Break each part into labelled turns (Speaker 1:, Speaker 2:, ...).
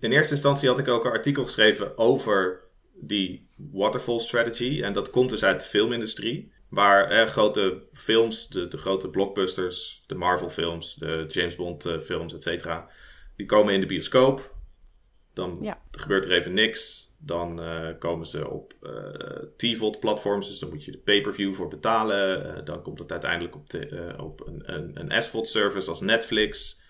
Speaker 1: in eerste instantie had ik ook een artikel geschreven over die waterfall strategy. En dat komt dus uit de filmindustrie. Waar eh, grote films, de, de grote blockbusters, de Marvel films, de James Bond uh, films, et cetera. Die komen in de bioscoop. Dan gebeurt er even niks. Dan uh, komen ze op uh, TVOD-platforms, dus dan moet je de pay-per-view voor betalen. Uh, dan komt het uiteindelijk op, de, op een, een, een SVOD-service als Netflix.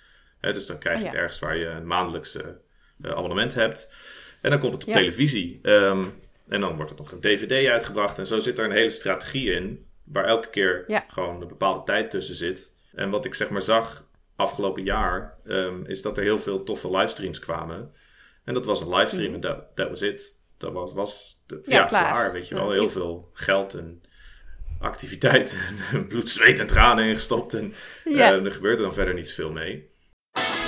Speaker 1: dus dan krijg je oh, het ergens waar je een maandelijkse abonnement hebt. En dan komt het op televisie. Um, en dan wordt er nog een DVD uitgebracht. En zo zit er een hele strategie in, waar elke keer ja. gewoon een bepaalde tijd tussen zit. En wat ik zeg maar zag afgelopen jaar, um, is dat er heel veel toffe livestreams kwamen. En dat was een livestream en dat that was it. Dat was, was de, ja, klaar. Weet je wel, heel veel geld en activiteit en bloed, zweet en tranen ingestopt. En uh, er gebeurde dan verder niet zoveel mee.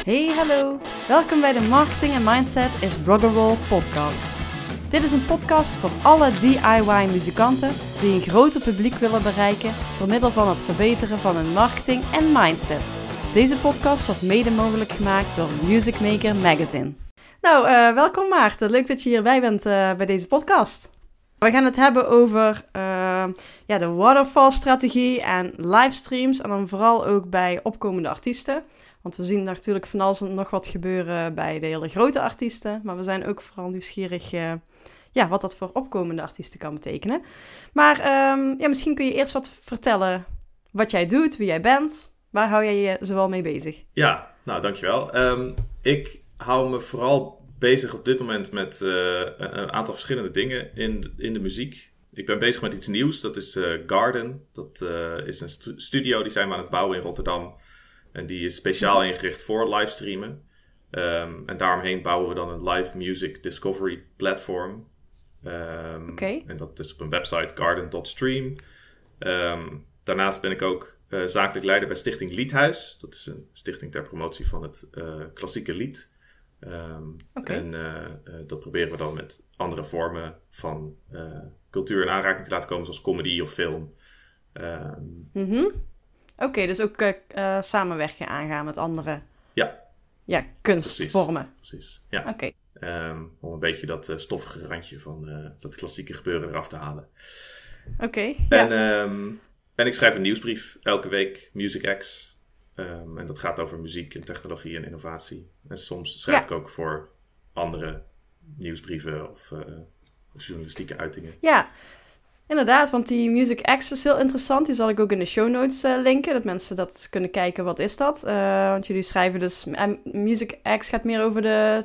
Speaker 2: Hey, hallo. Welkom bij de Marketing and Mindset is Rock'n'Roll podcast. Dit is een podcast voor alle DIY-muzikanten die een groter publiek willen bereiken door middel van het verbeteren van hun marketing en mindset. Deze podcast wordt mede mogelijk gemaakt door Music Maker Magazine. Nou, uh, welkom Maarten. Leuk dat je hierbij bent uh, bij deze podcast. We gaan het hebben over uh, ja, de waterfall-strategie en livestreams. En dan vooral ook bij opkomende artiesten. Want we zien natuurlijk van alles en nog wat gebeuren bij de hele grote artiesten. Maar we zijn ook vooral nieuwsgierig ja, wat dat voor opkomende artiesten kan betekenen. Maar um, ja, misschien kun je eerst wat vertellen wat jij doet, wie jij bent. Waar hou jij je zoal mee bezig?
Speaker 1: Ja, nou dankjewel. Um, ik hou me vooral bezig op dit moment met uh, een aantal verschillende dingen in, in de muziek. Ik ben bezig met iets nieuws, dat is uh, Garden. Dat is een studio die zijn we aan het bouwen in Rotterdam. En die is speciaal ingericht voor livestreamen. Um, en daaromheen bouwen we dan een live music discovery platform. Um, En dat is op een website garden.stream. Um, daarnaast ben ik ook uh, zakelijk leider bij Stichting Liedhuis. Dat is een stichting ter promotie van het uh, klassieke lied. Okay. En uh, dat proberen we dan met andere vormen van cultuur in aanraking te laten komen, zoals comedy of film.
Speaker 2: Mm -hmm. Oké, okay, dus ook samenwerken aangaan met andere
Speaker 1: ja.
Speaker 2: Ja, kunstvormen.
Speaker 1: Precies, precies. ja.
Speaker 2: Oké.
Speaker 1: Um, om een beetje dat uh, stoffige randje van uh, dat klassieke gebeuren eraf te halen.
Speaker 2: Oké. Okay,
Speaker 1: en, ja. um, en ik schrijf een nieuwsbrief elke week, Music X. Um, en dat gaat over muziek en technologie en innovatie. En soms schrijf ja. ik ook voor andere nieuwsbrieven of uh, journalistieke uitingen.
Speaker 2: Ja, inderdaad, want die Music X is heel interessant. Die zal ik ook in de show notes linken, dat mensen dat kunnen kijken. Wat is dat? want jullie schrijven dus... Music X gaat meer over de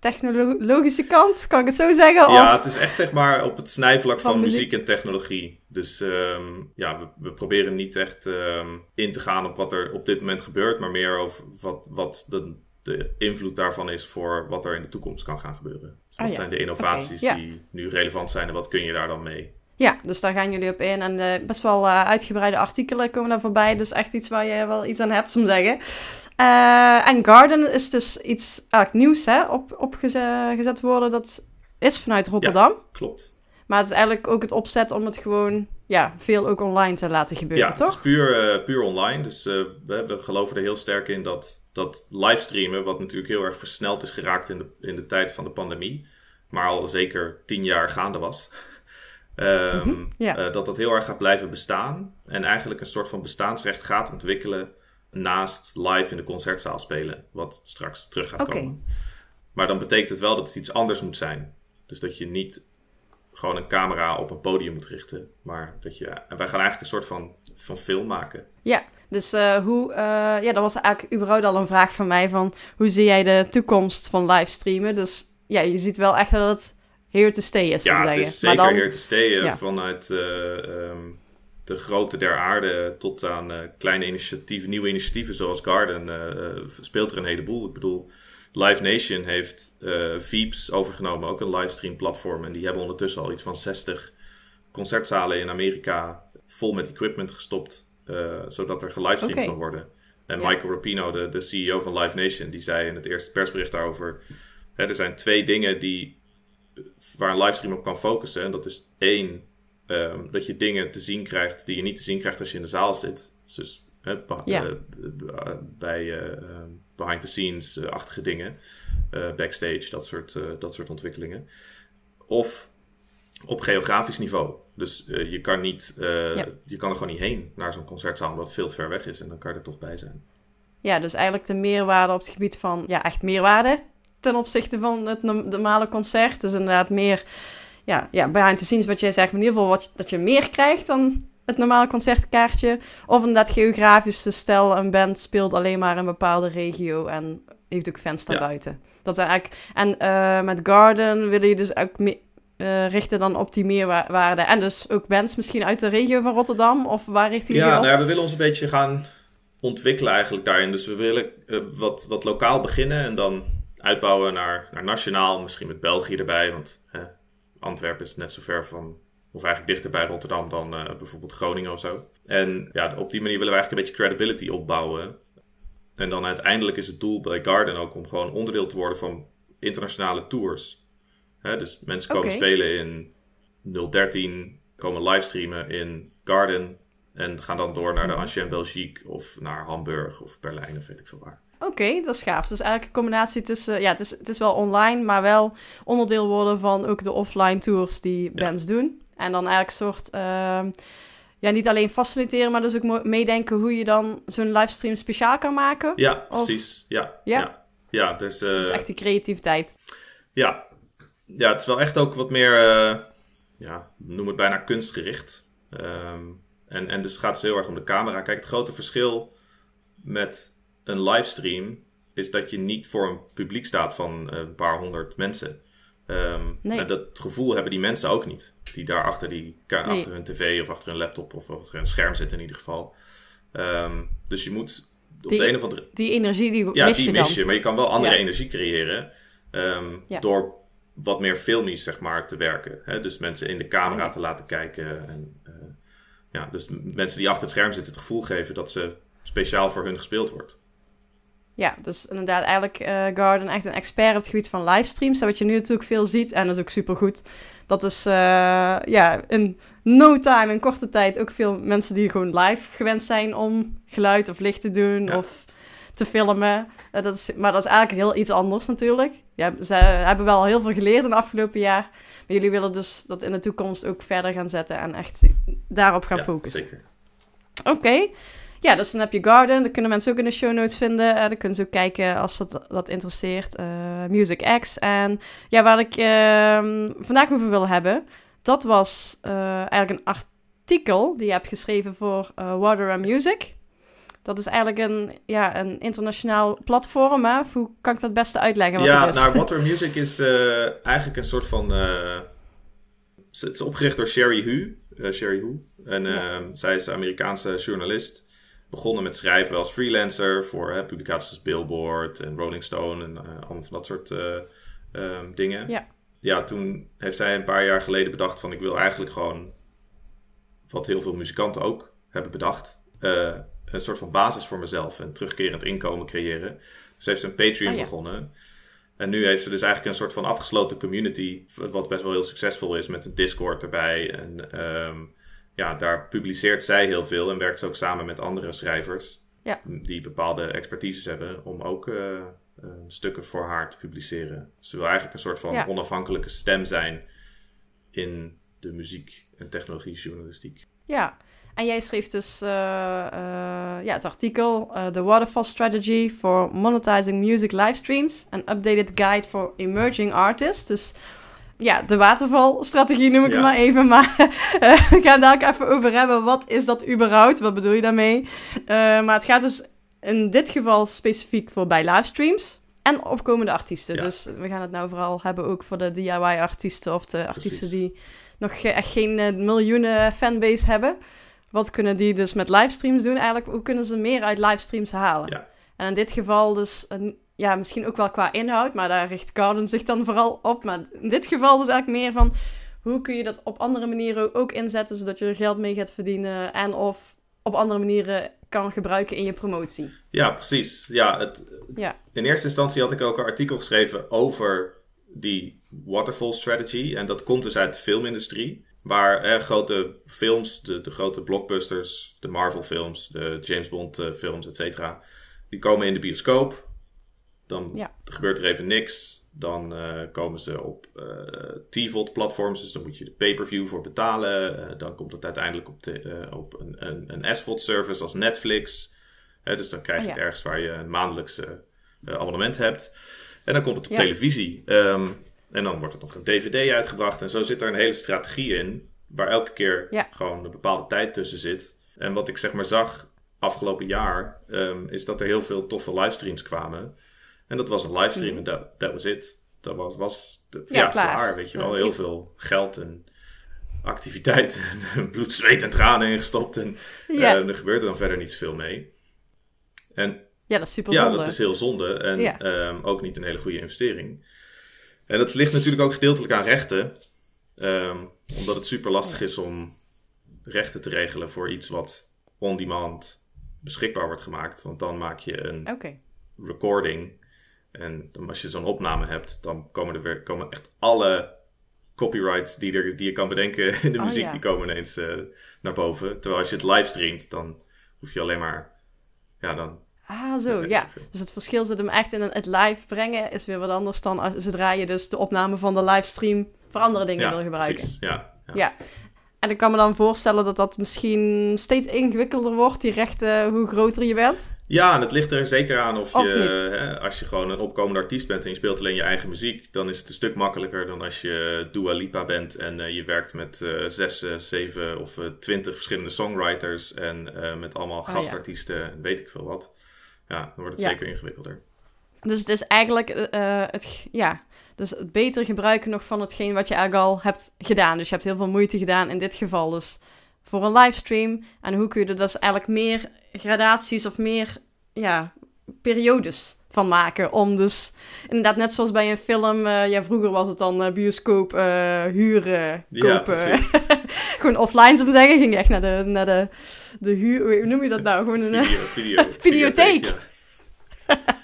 Speaker 2: technologische kant, kan ik het zo zeggen?
Speaker 1: Ja, het is echt zeg maar op het snijvlak van, muziek. en technologie. Dus um, ja, we, we, proberen niet echt um, in te gaan op wat er op dit moment gebeurt, maar meer over wat, wat de, de invloed daarvan is voor wat er in de toekomst kan gaan gebeuren. Dus wat ah, ja. zijn de innovaties okay, die nu relevant zijn en wat kun je daar dan mee?
Speaker 2: Ja, dus daar gaan jullie op in. En uh, best wel uh, uitgebreide artikelen komen daar voorbij. Dus echt iets waar je wel iets aan hebt, om te zeggen. Uh, en Garden is dus iets eigenlijk nieuws hè, op, opgezet worden. Dat is vanuit Rotterdam.
Speaker 1: Ja, klopt.
Speaker 2: Maar het is eigenlijk ook het opzet om het gewoon ja, veel ook online te laten gebeuren,
Speaker 1: ja,
Speaker 2: toch?
Speaker 1: het is puur, uh, puur online. Dus uh, we, we, geloven er heel sterk in dat, dat livestreamen, wat natuurlijk heel erg versneld is geraakt in de, in de tijd van de pandemie, maar al zeker tien jaar gaande was, um, mm -hmm, ja. dat dat heel erg gaat blijven bestaan. En eigenlijk een soort van bestaansrecht gaat ontwikkelen naast live in de concertzaal spelen, wat straks terug gaat okay. komen. Maar dan betekent het wel dat het iets anders moet zijn. Dus dat je niet gewoon een camera op een podium moet richten, maar dat je. En wij gaan eigenlijk een soort van, van film maken.
Speaker 2: Ja, dus uh, hoe. Uh, ja, dat was eigenlijk überhaupt al een vraag van mij: van hoe zie jij de toekomst van livestreamen? Dus ja, je ziet wel echt dat het to stay is.
Speaker 1: Ja, het is zeker dan, to stay ja. vanuit. Uh, um, de grootte der aarde tot aan uh, kleine initiatieven, nieuwe initiatieven zoals Garden, uh, speelt er een heleboel. Ik bedoel, Live Nation heeft Veeps overgenomen, ook een livestream platform. En die hebben ondertussen al iets van 60 concertzalen in Amerika vol met equipment gestopt, zodat er gelivestreamd okay. kan worden. En ja. Michael Rapino, de, de CEO van Live Nation, die zei in het eerste persbericht daarover: hè, er zijn twee dingen die, waar een livestream op kan focussen. En dat is één, Um, dat je dingen te zien krijgt die je niet te zien krijgt als je in de zaal zit. Dus
Speaker 2: Ja.
Speaker 1: eh, bij eh, eh, behind the scenes-achtige dingen. eh, backstage, dat soort, eh, dat soort ontwikkelingen. Of op geografisch niveau. Dus eh, je, kan niet, eh,
Speaker 2: Ja.
Speaker 1: je kan er gewoon niet heen naar zo'n concertzaal, omdat het veel te ver weg is. En dan kan je er toch bij zijn.
Speaker 2: Ja, dus eigenlijk de meerwaarde op het gebied van, ja, echt meerwaarde ten opzichte van het no- normale concert. Dus inderdaad meer, ja, ja behind the scenes wat jij zegt, maar in ieder geval wat, dat je meer krijgt dan het normale concertkaartje. Of inderdaad geografisch, dus stel een band speelt alleen maar in een bepaalde regio en heeft ook fans
Speaker 1: Ja.
Speaker 2: daarbuiten. Dat is eigenlijk, en eh, met Garden willen je dus ook me- eh, richten dan op die meerwaarde. En dus ook bands misschien uit de regio van Rotterdam, of waar richten jullie
Speaker 1: Ja,
Speaker 2: op?
Speaker 1: nou ja, we willen ons een beetje gaan ontwikkelen eigenlijk daarin. Dus we willen eh, wat, wat lokaal beginnen en dan uitbouwen naar, naar nationaal. Misschien met België erbij, want eh, Antwerpen is net zo ver van... Of eigenlijk dichter bij Rotterdam dan eh, bijvoorbeeld Groningen of zo. En ja, op die manier willen we eigenlijk een beetje credibility opbouwen. En dan uiteindelijk is het doel bij Garden ook om gewoon onderdeel te worden van internationale tours. Hè, dus mensen komen spelen in 013, komen livestreamen in Garden. En gaan dan door naar de Ancien Belgique of naar Hamburg of Berlijn of weet ik veel waar.
Speaker 2: Oké, dat is gaaf. Dus eigenlijk een combinatie tussen... Ja, het is, het is wel online, maar wel onderdeel worden van ook de offline tours die bands doen. En dan eigenlijk een soort... ehm, ja, niet alleen faciliteren, maar dus ook meedenken hoe je dan zo'n livestream speciaal kan maken.
Speaker 1: Ja, precies. Ja,
Speaker 2: Ja.
Speaker 1: ja. ja. dus, eh,
Speaker 2: Dus echt die creativiteit.
Speaker 1: ja. ja, het is wel echt ook wat meer, eh, ja, noem het bijna kunstgericht. Ehm, en, en dus gaat het heel erg om de camera. Kijk, het grote verschil met een livestream is dat je niet voor een publiek staat van eh, een paar honderd mensen. Ehm,
Speaker 2: Nee.
Speaker 1: En dat gevoel hebben die mensen ook niet. Die daar achter, die,
Speaker 2: Nee.
Speaker 1: achter hun tv of achter hun laptop of achter hun scherm zitten in ieder geval. Ehm, dus je moet op
Speaker 2: Die-
Speaker 1: de een of andere
Speaker 2: Die energie, die
Speaker 1: ja,
Speaker 2: mis
Speaker 1: die
Speaker 2: je
Speaker 1: mis
Speaker 2: dan.
Speaker 1: je. Maar je kan wel andere
Speaker 2: Ja.
Speaker 1: energie creëren. ehm,
Speaker 2: Ja.
Speaker 1: Door wat meer filmisch, zeg maar, te werken. Hè? Dus mensen in de camera
Speaker 2: Ja.
Speaker 1: te laten kijken. En, eh, ja, dus mensen die achter het scherm zitten het gevoel geven dat ze speciaal voor hun gespeeld wordt.
Speaker 2: Ja, dus inderdaad eigenlijk eh Garden echt een expert op het gebied van livestreams. Dat wat je nu natuurlijk veel ziet, en dat is ook supergoed. Dat is eh, ja, in no time, in korte tijd, ook veel mensen die gewoon live gewend zijn om geluid of licht te doen
Speaker 1: Ja.
Speaker 2: of te filmen. Eh, dat is, maar dat is eigenlijk heel iets anders natuurlijk. Ja, ze hebben wel heel veel geleerd in het afgelopen jaar. Maar jullie willen dus dat in de toekomst ook verder gaan zetten en echt daarop gaan
Speaker 1: ja,
Speaker 2: focussen.
Speaker 1: zeker.
Speaker 2: Oké. Ja, dus dan heb je Garden. Dat kunnen mensen ook in de show notes vinden. Eh dan kunnen ze ook kijken als dat, dat interesseert. Eh, Music X. En ja, waar ik ehm, vandaag over wil hebben... dat was eh, eigenlijk een artikel die je hebt geschreven voor Water and Music. Dat is eigenlijk een, ja, een internationaal platform. Hè? Of Hoe kan ik dat het beste uitleggen wat
Speaker 1: Ja,
Speaker 2: het is?
Speaker 1: nou, Water Music is eigenlijk een soort van... het is opgericht door Sherry Hu. Sherry Hu. En
Speaker 2: Ja.
Speaker 1: ehm, zij is een Amerikaanse journalist. Begonnen met schrijven als freelancer voor hè, publicaties als Billboard en Rolling Stone en eh, allemaal van dat soort eh, ehm, dingen.
Speaker 2: Ja.
Speaker 1: ja, toen heeft zij een paar jaar geleden bedacht van ik wil eigenlijk gewoon, wat heel veel muzikanten ook hebben bedacht, eh, een soort van basis voor mezelf en terugkerend inkomen creëren. Dus heeft ze een Patreon
Speaker 2: Oh ja.
Speaker 1: begonnen. En nu heeft ze dus eigenlijk een soort van afgesloten community, wat best wel heel succesvol is met een Discord erbij. En ehm, ja, daar publiceert zij heel veel en werkt ze ook samen met andere schrijvers
Speaker 2: Ja.
Speaker 1: die bepaalde expertises hebben om ook eh, eh, stukken voor haar te publiceren. Ze wil eigenlijk een soort van
Speaker 2: Ja.
Speaker 1: onafhankelijke stem zijn in de muziek- en technologiejournalistiek.
Speaker 2: Ja, en jij schreef dus eh, ja, het artikel The Waterfall Strategy for Monetizing Music Livestreams. An Updated Guide for Emerging Artists. Dus ja, de watervalstrategie noem ik
Speaker 1: Ja.
Speaker 2: het maar even. Maar eh, we gaan daar ook even over hebben. Wat is dat überhaupt? Wat bedoel je daarmee? Eh, maar het gaat dus in dit geval specifiek voor bij livestreams. En opkomende artiesten.
Speaker 1: Ja.
Speaker 2: Dus we gaan het nou vooral hebben ook voor de DIY-artiesten of de artiesten
Speaker 1: Precies.
Speaker 2: die nog echt geen eh, miljoenen fanbase hebben. Wat kunnen die dus met livestreams doen? Eigenlijk, hoe kunnen ze meer uit livestreams halen?
Speaker 1: Ja.
Speaker 2: En in dit geval dus, een, ja, misschien ook wel qua inhoud, maar daar richt Garden zich dan vooral op. Maar in dit geval dus eigenlijk meer van, hoe kun je dat op andere manieren ook inzetten, zodat je er geld mee gaat verdienen en of op andere manieren kan gebruiken in je promotie.
Speaker 1: Ja, precies. Ja, het,
Speaker 2: Ja,
Speaker 1: in eerste instantie had ik ook een artikel geschreven over die waterfall strategy. En dat komt dus uit de filmindustrie. Waar eh, grote films, de, de grote blockbusters, de Marvel films, de James Bond eh, films, et cetera, die komen in de bioscoop. Dan
Speaker 2: Ja.
Speaker 1: gebeurt er even niks. Dan eh, komen ze op eh TVOD-platforms, dus dan moet je de pay-per-view voor betalen. Eh, dan komt het uiteindelijk op, de, op een, een, een SVOD-service als Netflix. Dus dan krijg je
Speaker 2: Oh, ja.
Speaker 1: het ergens waar je een maandelijkse abonnement hebt. En dan komt het op
Speaker 2: Ja.
Speaker 1: televisie. Ehm, en dan wordt er nog een DVD uitgebracht. En zo zit er een hele strategie in, waar elke keer
Speaker 2: Ja.
Speaker 1: gewoon een bepaalde tijd tussen zit. En wat ik zeg maar zag afgelopen jaar, ehm, is dat er heel veel toffe livestreams kwamen. En dat was een livestream en dat that was it. Dat was, was de,
Speaker 2: Mhm. Ja,
Speaker 1: ja,
Speaker 2: klaar.
Speaker 1: klaar. Weet je wel, heel veel geld en activiteit en bloed, zweet en tranen ingestopt. En
Speaker 2: Ja.
Speaker 1: eh, er gebeurde dan verder niet zoveel mee. En
Speaker 2: Ja, dat is super
Speaker 1: ja,
Speaker 2: zonde.
Speaker 1: dat is heel zonde. En
Speaker 2: Ja.
Speaker 1: ehm, ook niet een hele goede investering. En dat ligt natuurlijk ook gedeeltelijk aan rechten. Ehm, omdat het super lastig is om rechten te regelen voor iets wat on-demand beschikbaar wordt gemaakt. Want dan maak je een recording. En dan als je zo'n opname hebt, dan komen er weer komen echt alle copyrights die, er, die je kan bedenken in de
Speaker 2: Oh,
Speaker 1: muziek,
Speaker 2: ja.
Speaker 1: die komen ineens eh, naar boven. Terwijl als je het livestreamt, dan hoef je alleen maar... Ja, dan
Speaker 2: Ah, zo,
Speaker 1: Ja.
Speaker 2: Dus het verschil zit hem echt in het live brengen is weer wat anders dan als, zodra je dus de opname van de livestream voor andere dingen
Speaker 1: ja,
Speaker 2: wil gebruiken.
Speaker 1: precies. Ja, ja.
Speaker 2: Ja. En ik kan me dan voorstellen dat dat misschien steeds ingewikkelder wordt, die rechten, hoe groter je bent.
Speaker 1: Ja, en het ligt er zeker aan of,
Speaker 2: Of
Speaker 1: je, hè, als je gewoon een opkomende artiest bent en je speelt alleen je eigen muziek, dan is het een stuk makkelijker dan als je Dua Lipa bent en eh, je werkt met eh, zes, eh, zeven of twintig verschillende songwriters en met allemaal
Speaker 2: ja.
Speaker 1: gastartiesten en weet ik veel wat. Ja, dan wordt het
Speaker 2: Ja.
Speaker 1: zeker ingewikkelder.
Speaker 2: Dus het is eigenlijk het, ja, dus het beter gebruiken nog van hetgeen wat je eigenlijk al hebt gedaan. Dus je hebt heel veel moeite gedaan in dit geval dus voor een livestream. En hoe kun je er dus eigenlijk meer gradaties of meer ja, periodes van maken. Om dus inderdaad net zoals bij een film, eh, ja vroeger was het dan eh, bioscoop eh, huren,
Speaker 1: Ja,
Speaker 2: kopen.
Speaker 1: precies.
Speaker 2: Gewoon offline zou ik zeggen, ging echt naar de, naar de, de huur, hoe noem je dat nou? Gewoon een,
Speaker 1: Video, video,
Speaker 2: Videotheek.
Speaker 1: ja.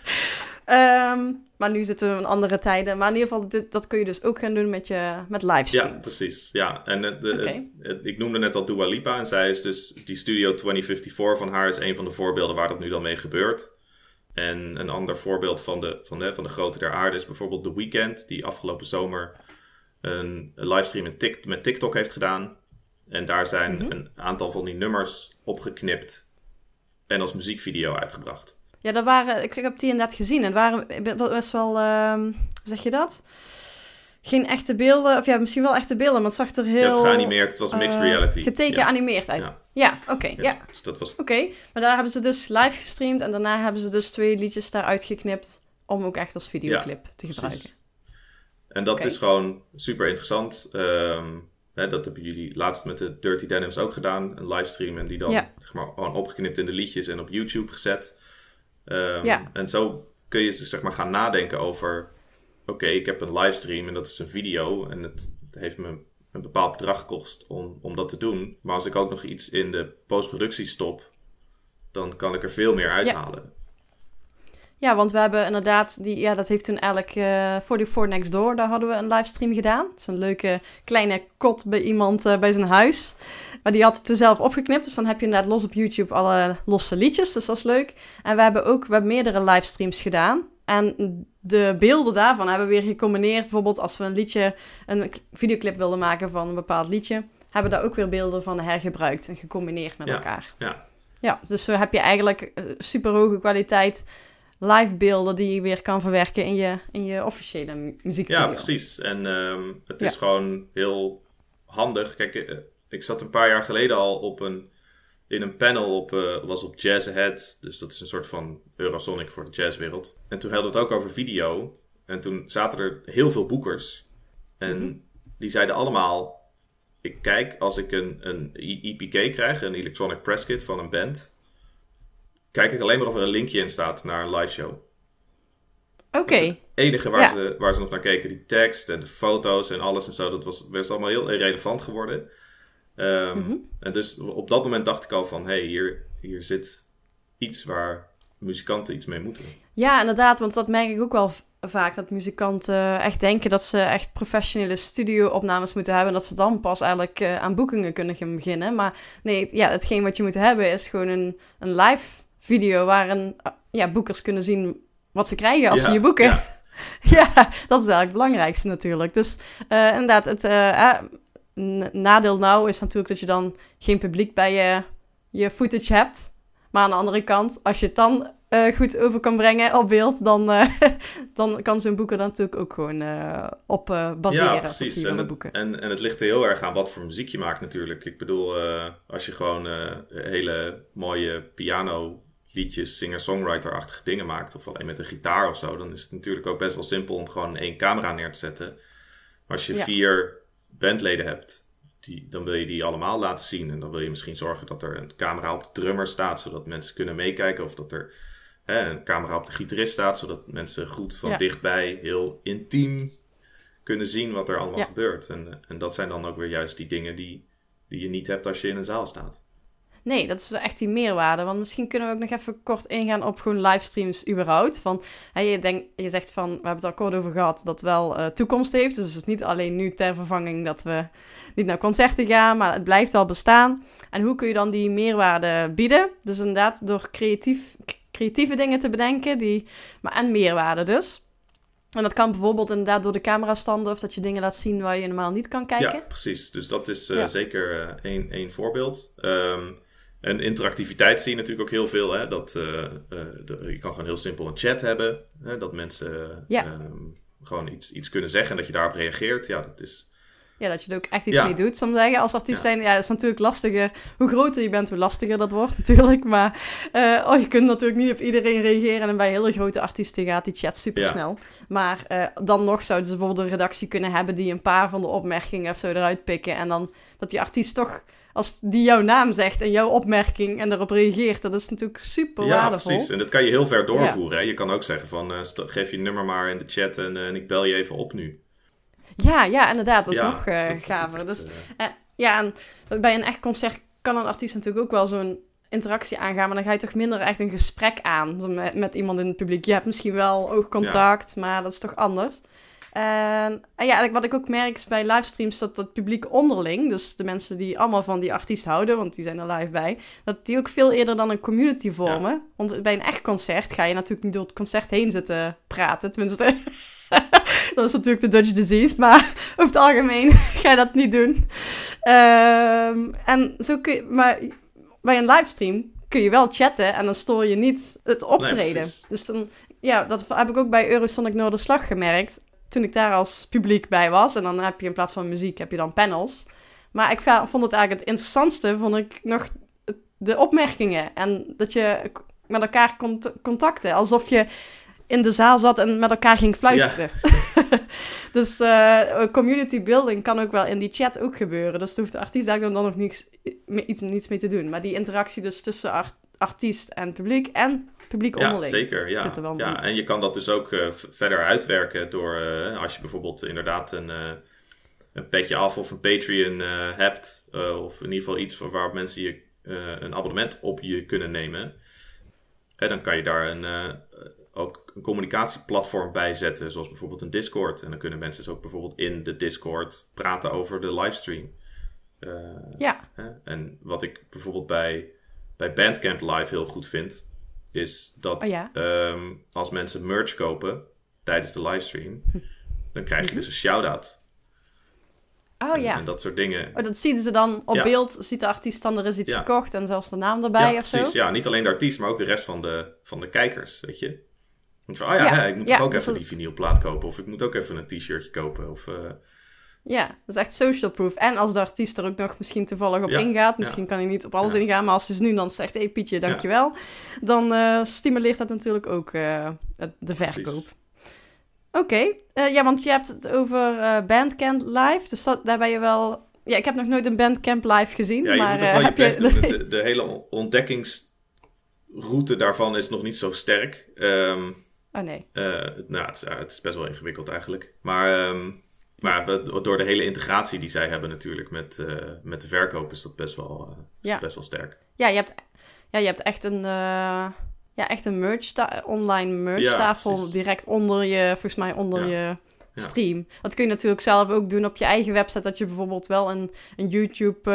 Speaker 2: Ehm, maar nu zitten we in andere tijden. Maar in ieder geval, dit, dat kun je dus ook gaan doen met, je, met livestream.
Speaker 1: Ja, precies. Ja, en het, de,
Speaker 2: Oké.
Speaker 1: het- het- ik noemde net al Dua Lipa. En zij is dus, die Studio 2054 van haar is een van de voorbeelden waar dat nu dan mee gebeurt. En een ander voorbeeld van de, van de, van de grootte der aarde is bijvoorbeeld The Weeknd, die afgelopen zomer een, een livestream met, Tik- met TikTok heeft gedaan. En daar zijn
Speaker 2: Mhm.
Speaker 1: een aantal van die nummers opgeknipt en als muziekvideo uitgebracht.
Speaker 2: Ja, dat waren, ik, ik heb die inderdaad gezien. En het waren be- best wel, ehm, hoe zeg je dat? Geen echte beelden, of ja, misschien wel echte beelden, maar het zag er heel...
Speaker 1: Ja, het is geanimeerd, het was mixed
Speaker 2: eh,
Speaker 1: reality.
Speaker 2: Geteken,
Speaker 1: ja.
Speaker 2: geanimeerd uit.
Speaker 1: Ja.
Speaker 2: Ja, oké, ja.
Speaker 1: Ja, Dus dat was
Speaker 2: Oké, maar daar hebben ze dus live gestreamd en daarna hebben ze dus twee liedjes daaruit geknipt om ook echt als videoclip te
Speaker 1: precies.
Speaker 2: gebruiken.
Speaker 1: En dat is gewoon super interessant. Ehm, hè, dat hebben jullie laatst met de Dirty Denims ook gedaan. Een livestream en die dan
Speaker 2: Ja.
Speaker 1: zeg maar, gewoon opgeknipt in de liedjes en op YouTube gezet. Ehm,
Speaker 2: Ja.
Speaker 1: En zo kun je zeg maar, gaan nadenken over... Oké, ik heb een livestream en dat is een video. En het heeft me een bepaald bedrag gekost om, om dat te doen. Maar als ik ook nog iets in de postproductie stop... dan kan ik er veel meer uithalen.
Speaker 2: Ja, want we hebben inderdaad, die, ja, dat heeft toen eigenlijk eh 44 Next Door, daar hadden we een livestream gedaan. Dat is een leuke kleine kot bij iemand eh, bij zijn huis. Maar die had het er zelf opgeknipt, dus dan heb je inderdaad los op YouTube alle losse liedjes, dus dat is leuk. En we hebben ook we hebben meerdere livestreams gedaan. En de beelden daarvan hebben we weer gecombineerd. Bijvoorbeeld als we een liedje, een videoclip wilden maken van een bepaald liedje, hebben we daar ook weer beelden van hergebruikt en gecombineerd met
Speaker 1: Ja,
Speaker 2: elkaar.
Speaker 1: ja.
Speaker 2: Ja, dus zo heb je eigenlijk eh, super hoge kwaliteit live beelden die je weer kan verwerken in je, in je officiële mu- muziekvideo.
Speaker 1: Ja, precies. En ehm, het
Speaker 2: Ja.
Speaker 1: is gewoon heel handig. Kijk, eh, ik zat een paar jaar geleden al op een, in een panel op, eh, was op Jazz Ahead. Dus dat is een soort van Eurosonic voor de jazzwereld. En toen hadden we het ook over video. En toen zaten er heel veel boekers. En
Speaker 2: Mhm.
Speaker 1: die zeiden allemaal... Ik kijk, als ik een, een EPK krijg, een Electronic Press Kit van een band... Kijk ik alleen maar of er een linkje in staat naar een live show
Speaker 2: Oké,
Speaker 1: enige waar,
Speaker 2: Ja.
Speaker 1: ze, waar ze nog naar keken. Die tekst en de foto's en alles en zo. Dat was, was allemaal heel irrelevant geworden. Ehm,
Speaker 2: Mhm.
Speaker 1: En dus op dat moment dacht ik al van... Hé, hey, hier, hier zit iets waar muzikanten iets mee moeten.
Speaker 2: ja inderdaad, want dat merk ik ook wel vaak dat muzikanten echt denken dat ze echt professionele studio-opnames moeten hebben. En dat ze dan pas eigenlijk eh, aan boekingen kunnen gaan beginnen. Maar nee, ja, hetgeen wat je moet hebben is gewoon een, een live video waarin ja, boekers kunnen zien wat ze krijgen als ze je boeken.
Speaker 1: Ja.
Speaker 2: Ja, dat is eigenlijk het belangrijkste natuurlijk. Dus eh, inderdaad, het eh, eh, nadeel nou is natuurlijk dat je dan geen publiek bij je, je footage hebt. Maar aan de andere kant, als je het dan goed over kan brengen op beeld, dan, eh, dan kan zo'n boeker dan natuurlijk ook gewoon op baseren.
Speaker 1: Ja, precies. En het,
Speaker 2: boeken.
Speaker 1: en, en het ligt er heel erg aan wat voor muziek je maakt natuurlijk. Ik bedoel, als je gewoon hele mooie piano liedjes, singer-songwriter-achtige dingen maakt, of alleen met een gitaar of zo, dan is het natuurlijk ook best wel simpel om gewoon één camera neer te zetten. Maar als je
Speaker 2: Ja.
Speaker 1: vier bandleden hebt, die, dan wil je die allemaal laten zien. En dan wil je misschien zorgen dat er een camera op de drummer staat, zodat mensen kunnen meekijken. Of dat er hè, een camera op de gitarist staat, zodat mensen goed van
Speaker 2: Ja.
Speaker 1: dichtbij, heel intiem kunnen zien wat er allemaal
Speaker 2: Ja.
Speaker 1: gebeurt. En, en dat zijn dan ook weer juist die dingen die, die je niet hebt als je in een zaal staat.
Speaker 2: Nee, dat is wel echt die meerwaarde. Want misschien kunnen we ook nog even kort ingaan op gewoon livestreams überhaupt. Van, hè, je, denkt, je zegt van, we hebben het al kort over gehad, dat wel eh, toekomst heeft. Dus het is niet alleen nu ter vervanging dat we niet naar concerten gaan, maar het blijft wel bestaan. En hoe kun je dan die meerwaarde bieden? Dus inderdaad door creatief, creatieve dingen te bedenken, die, maar en meerwaarde dus. En dat kan bijvoorbeeld inderdaad door de camerastanden of dat je dingen laat zien waar je normaal niet kan kijken.
Speaker 1: Ja, precies. Dus dat is eh,
Speaker 2: Ja.
Speaker 1: zeker eh, één, één voorbeeld. Ehm, en interactiviteit zie je natuurlijk ook heel veel. Hè? Dat, eh, eh, de- je kan gewoon heel simpel een chat hebben. Hè? Dat mensen
Speaker 2: Ja.
Speaker 1: ehm, gewoon iets, iets kunnen zeggen en dat je daarop reageert. Ja, dat is...
Speaker 2: Ja, dat je er ook echt iets
Speaker 1: Ja.
Speaker 2: mee doet, soms zeggen. Als artiest
Speaker 1: Ja.
Speaker 2: zijn, ja, dat is natuurlijk lastiger. Hoe groter je bent, hoe lastiger dat wordt natuurlijk. Maar eh, oh, je kunt natuurlijk niet op iedereen reageren. En bij hele grote artiesten gaat die chat super snel. Maar dan nog zouden ze bijvoorbeeld een redactie kunnen hebben... die een paar van de opmerkingen of zo eruit pikken. En dan dat die artiest toch, als die jouw naam zegt en jouw opmerking... en erop reageert, dat is natuurlijk super
Speaker 1: Ja,
Speaker 2: waardevol.
Speaker 1: precies. En dat kan je heel ver doorvoeren. Hè? Je kan ook zeggen van, eh, geef je nummer maar in de chat en, eh, en ik bel je even op nu.
Speaker 2: Ja, ja, inderdaad. Dat is
Speaker 1: Ja,
Speaker 2: nog eh,
Speaker 1: dat
Speaker 2: gaver. Dus ja, en bij een echt concert kan een artiest natuurlijk ook wel zo'n interactie aangaan, maar dan ga je toch minder echt een gesprek aan met, met iemand in het publiek. Je hebt misschien wel oogcontact, maar dat is toch anders. En, en ja, wat ik ook merk is bij livestreams dat het publiek onderling, dus de mensen die allemaal van die artiest houden, want die zijn er live bij, dat die ook veel eerder dan een community vormen. Want bij een echt concert ga je natuurlijk niet door het concert heen zitten praten, tenminste. dat is natuurlijk de Dutch disease, maar over het algemeen ga je dat niet doen. Ehm, en zo kun je, maar bij een livestream kun je wel chatten en dan stoor je niet het optreden. dus dan, ja, dat heb ik ook bij Eurosonic Noorderslag gemerkt. Toen ik daar als publiek bij was. En dan heb je in plaats van muziek, heb je dan panels. Maar ik vond het eigenlijk het interessantste, vond ik nog de opmerkingen. En dat je met elkaar cont contacten. Alsof je in de zaal zat en met elkaar ging fluisteren. dus eh, community building kan ook wel in die chat ook gebeuren. Dus daar hoeft de artiest daar dan nog niets, iets, niets mee te doen. Maar die interactie dus tussen art- artiest en publiek en publiek
Speaker 1: Ja,
Speaker 2: onderling.
Speaker 1: zeker. Ja.
Speaker 2: er wel
Speaker 1: ja, en je kan dat dus ook eh, verder uitwerken door eh, als je bijvoorbeeld inderdaad een, eh, een petje af of een Patreon hebt, of in ieder geval iets van waarop mensen je, een abonnement op je kunnen nemen. En dan kan je daar een, ook een communicatieplatform bij zetten, zoals bijvoorbeeld een Discord. En dan kunnen mensen dus ook bijvoorbeeld in de Discord praten over de livestream.
Speaker 2: Ja,
Speaker 1: Hè? En wat ik bijvoorbeeld bij, bij Bandcamp Live heel goed vind, is dat
Speaker 2: Oh ja.
Speaker 1: ehm, als mensen merch kopen tijdens de livestream, dan krijg je dus een shout-out.
Speaker 2: oh
Speaker 1: en,
Speaker 2: ja.
Speaker 1: en dat soort dingen.
Speaker 2: Oh, dat zien ze dan op
Speaker 1: Ja.
Speaker 2: beeld, ziet de artiest dan er is iets
Speaker 1: Ja.
Speaker 2: gekocht en zelfs de naam erbij
Speaker 1: ja,
Speaker 2: of zo.
Speaker 1: precies. Ja, niet alleen de artiest, maar ook de rest van de, van de kijkers, weet je. Ik van, oh ja, hè, ik moet toch ook
Speaker 2: dus
Speaker 1: even
Speaker 2: dat-
Speaker 1: die vinylplaat kopen. Of ik moet ook even een t-shirtje kopen. Of, eh,
Speaker 2: Ja, dat is echt social proof. En als de artiest er ook nog misschien toevallig op
Speaker 1: Ja,
Speaker 2: ingaat, misschien kan hij niet op alles
Speaker 1: Ja.
Speaker 2: ingaan, maar als hij nu dan zegt, hé hey, Pietje, dankjewel, dan eh, stimuleert dat natuurlijk ook eh, de verkoop.
Speaker 1: precies.
Speaker 2: Oké, eh, ja, want je hebt het over Bandcamp Live, dus dat, daar ben je wel... Ja, ik heb nog nooit een Bandcamp Live gezien,
Speaker 1: Ja, je
Speaker 2: maar
Speaker 1: moet ook wel je
Speaker 2: heb.
Speaker 1: De, de hele on- ontdekkingsroute daarvan is nog niet zo sterk. Ehm,
Speaker 2: Oh nee,
Speaker 1: nou, het is, ja, het is best wel ingewikkeld eigenlijk. Maar, ehm, maar door de hele integratie die zij hebben natuurlijk met, eh, met de verkoop is dat best wel, eh,
Speaker 2: Ja.
Speaker 1: best wel sterk.
Speaker 2: ja, je hebt, ja, je hebt echt een... eh, ja, echt een merch online merch
Speaker 1: Ja,
Speaker 2: direct onder je, volgens mij onder
Speaker 1: Ja.
Speaker 2: je stream. Dat kun je natuurlijk zelf ook doen op je eigen website, dat je bijvoorbeeld wel een, een YouTube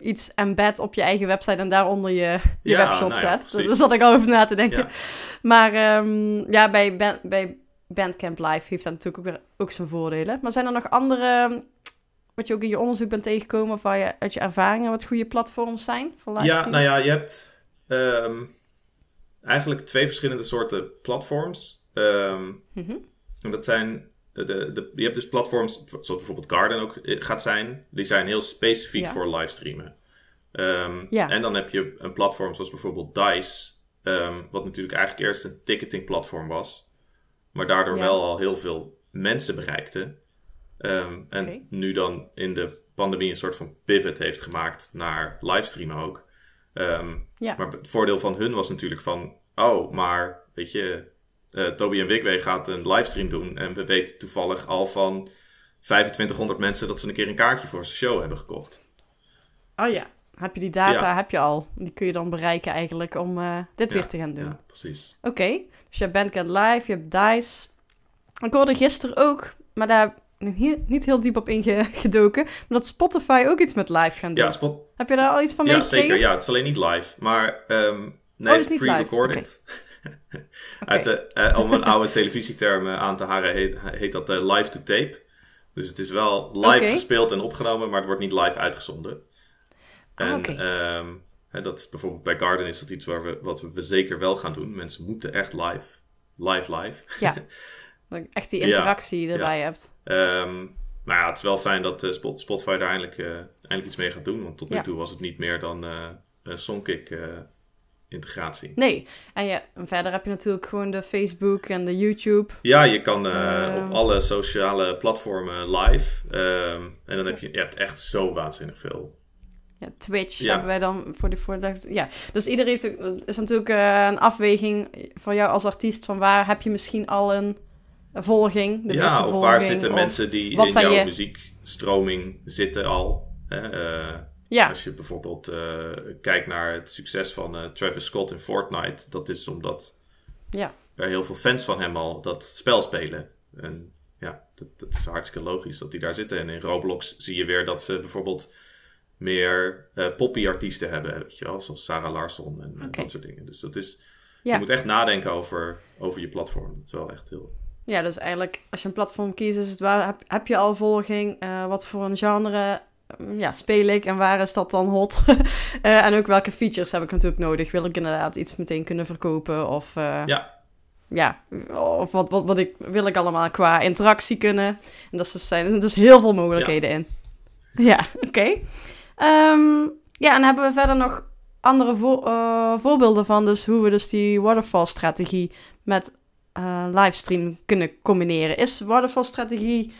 Speaker 2: iets embed op je eigen website en daaronder je, je webshop
Speaker 1: nou
Speaker 2: zet. Daar zat ik al over na te denken. Maar ehm, ja, bij, bij Bandcamp Live heeft dat natuurlijk ook, weer, ook zijn voordelen. Maar zijn er nog andere, wat je ook in je onderzoek bent tegengekomen, waar je uit je ervaringen wat goede platforms zijn voor
Speaker 1: Ja,
Speaker 2: livestreams?
Speaker 1: nou ja, je hebt ehm, eigenlijk twee verschillende soorten platforms. Ehm,
Speaker 2: Mhm.
Speaker 1: en dat zijn, de, de, je hebt dus platforms, zoals bijvoorbeeld Garden ook eh, gaat zijn. Die zijn heel specifiek
Speaker 2: Ja.
Speaker 1: voor livestreamen. Ehm,
Speaker 2: Ja.
Speaker 1: En dan heb je een platform zoals bijvoorbeeld DICE. ehm, wat natuurlijk eigenlijk eerst een ticketing platform was. Maar daardoor
Speaker 2: Ja.
Speaker 1: wel al heel veel mensen bereikte. Ehm, en nu dan in de pandemie een soort van pivot heeft gemaakt naar livestreamen ook. Ehm,
Speaker 2: Ja.
Speaker 1: Maar het voordeel van hun was natuurlijk van... Oh, maar weet je... eh, Toby en Wigway gaat een livestream doen. En we weten toevallig al van 2500 mensen... dat ze een keer een kaartje voor zijn show hebben gekocht.
Speaker 2: Oh ja, heb je die data,
Speaker 1: Ja.
Speaker 2: heb je al. Die kun je dan bereiken eigenlijk om eh, dit weer
Speaker 1: Ja,
Speaker 2: te gaan doen.
Speaker 1: Ja, precies.
Speaker 2: Oké, dus je hebt Bandcamp Live, je hebt DICE. Ik hoorde gisteren ook, maar daar niet, heel diep op ingedoken, maar dat Spotify ook iets met live gaan doen.
Speaker 1: Ja, spot,
Speaker 2: Heb je daar al iets van
Speaker 1: ja
Speaker 2: meegekregen?
Speaker 1: zeker. Ja, het is alleen niet live. Maar ehm nee,
Speaker 2: Oh, het is
Speaker 1: pre-recorded.
Speaker 2: Oké.
Speaker 1: Uit de, eh, om een oude televisieterm aan te halen heet, heet dat eh, live to tape. Dus het is wel live gespeeld en opgenomen, maar het wordt niet live uitgezonden.
Speaker 2: Ah,
Speaker 1: En ehm, hè, dat is bijvoorbeeld bij Garden is dat iets waar we, wat we zeker wel gaan doen. Mensen moeten echt live. Live, live.
Speaker 2: Ja, dat je echt die
Speaker 1: Ja,
Speaker 2: interactie erbij hebt.
Speaker 1: Ehm, maar ja, het is wel fijn dat eh, Spot- Spotify daar eindelijk, eh, eindelijk iets mee gaat doen. Want tot nu toe was het niet meer dan een Songkick integratie.
Speaker 2: Nee, en, ja, verder heb je natuurlijk gewoon de Facebook en de YouTube.
Speaker 1: Ja, je kan eh,
Speaker 2: Ehm.
Speaker 1: op alle sociale platformen live. En dan heb je, je hebt echt zo waanzinnig veel.
Speaker 2: Ja, Twitch
Speaker 1: Ja.
Speaker 2: hebben wij dan voor de voor de, Ja, dus iedereen heeft is natuurlijk eh, een afweging voor jou als artiest van waar heb je misschien al een volging, de beste
Speaker 1: ja, of
Speaker 2: volging.
Speaker 1: waar zitten
Speaker 2: of-
Speaker 1: mensen die in jouw
Speaker 2: je-
Speaker 1: muziekstroming zitten al. Hè? Eh,
Speaker 2: Ja,
Speaker 1: Als je bijvoorbeeld eh, kijkt naar het succes van Travis Scott in Fortnite, dat is omdat
Speaker 2: ja,
Speaker 1: er heel veel fans van hem al dat spel spelen. En ja, dat, dat is hartstikke logisch dat die daar zitten. En in Roblox zie je weer dat ze bijvoorbeeld meer eh poppy-artiesten hebben, weet je wel, zoals Sarah Larsson en, dat soort dingen. Dus dat is,
Speaker 2: Ja.
Speaker 1: je moet echt nadenken over, over je platform. Dat is wel echt heel...
Speaker 2: ja, dus eigenlijk als je een platform kiest, is het waar heb, heb je al volging? Eh, wat voor een genre mm, ja, speel ik en waar is dat dan hot? Eh, en ook welke features heb ik natuurlijk nodig? Wil ik inderdaad iets meteen kunnen verkopen? Of
Speaker 1: Ja,
Speaker 2: ja, of wat, wat, wat ik, wil ik allemaal qua interactie kunnen. En dat zijn er zijn dus heel veel mogelijkheden in. Ja, oké. Ehm, ja, en hebben we verder nog andere eh, voorbeelden van dus hoe we dus die waterfall-strategie met eh, livestream kunnen combineren. Is waterfall-strategie